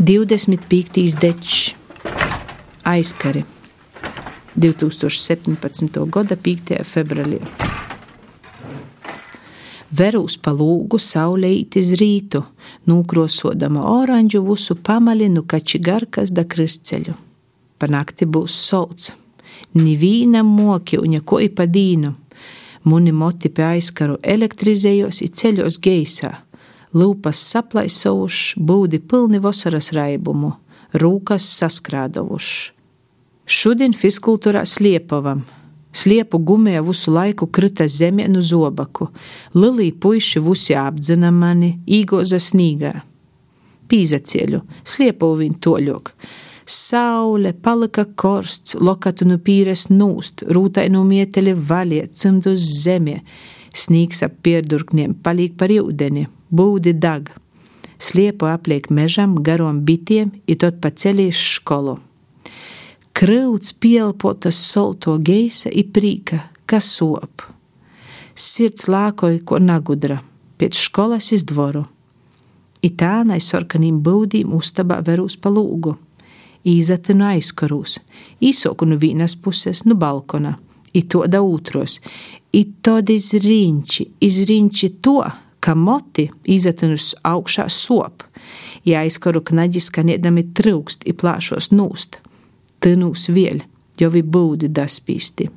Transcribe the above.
25. dečs aizkari 2017. gada 5. februārī. Verūs pa lūgu saulētīz rītu, nūkrosodama oranžu vusu pamalinu kači garkas da kristceļu. Pa nakti būs solts, nivīna moki un jako i pa dīnu. Muni moti pie aizkaru elektrizējos i ceļos geisā lūpas saplaisovušs, būdi pilni vasaras raibumu, rūkas saskrādovušs. Šodien fiskultūrā sliepavam. Sliepu gumēja visu laiku krita zemē no zobaku, lilī puiši vusi apdzina mani, īgoza snīgā. Pīzacieļu, sliepu viņu toļok. Saule palika korsts, lokatu nu pīres nūst, rūtainu mieteļi vaļie, cimdus zemē, snīgs ap pierdurkniem palīk par ūdeni būdi dag. Sliepu apliek mežam, garom bitiem, ir tot pa ceļīs skolu. Krauts pielpotas solto geisa i prīka, kas sop. Sirds lākoja, ko nagudra, pēc skolas iz dvoru. Itānai sorkanīm būdīm uztabā verūs pa lūgu. Īzatinu aizkarūs, īsoku no vienas puses, no balkona, i to da otros, i tad izriņķi, izriņķi to, ka moti izatinus augšā sop, ja aizkaru knaģi skaniedami trūkst i plāšos nūst, tynūs viel, jo vi būdi daspīsti.